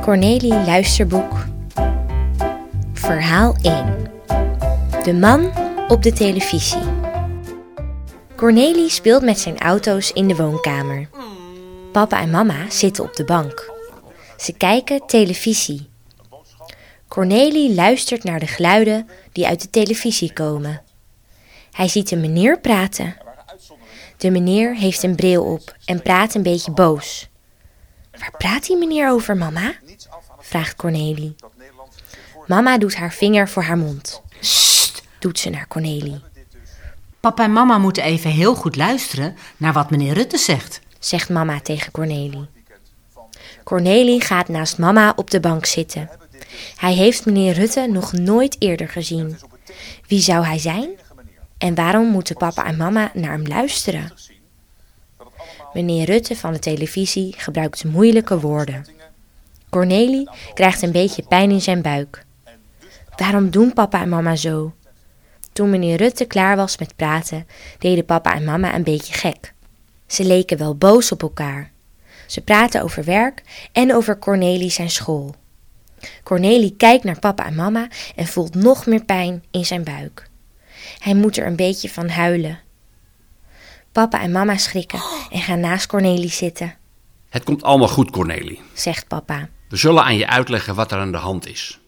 Cornelie Luisterboek Verhaal 1 De man op de televisie Cornelie speelt met zijn auto's in de woonkamer. Papa en mama zitten op de bank. Ze kijken televisie. Cornelie luistert naar de geluiden die uit de televisie komen. Hij ziet een meneer praten. De meneer heeft een bril op en praat een beetje boos. Praat die meneer over, mama? vraagt Cornelie. Mama doet haar vinger voor haar mond. Sst, Doet ze naar Cornelie. papa en mama moeten even heel goed luisteren naar wat meneer Rutte zegt. zegt mama tegen Cornelie. Cornelie gaat naast mama op de bank zitten. Hij heeft meneer Rutte nog nooit eerder gezien. Wie zou hij zijn? En waarom moeten papa en mama naar hem luisteren? Meneer Rutte van de televisie gebruikt moeilijke woorden. Cornelie krijgt een beetje pijn in zijn buik. Waarom doen papa en mama zo? Toen meneer Rutte klaar was met praten, deden papa en mama een beetje gek. Ze leken wel boos op elkaar. Ze praten over werk en over Cornelie zijn school. Cornelie kijkt naar papa en mama en voelt nog meer pijn in zijn buik. Hij moet er een beetje van huilen. Papa en mama schrikken en gaan naast Cornelie zitten, Het komt allemaal goed, Cornelie. zegt papa. We zullen aan je uitleggen wat er aan de hand is.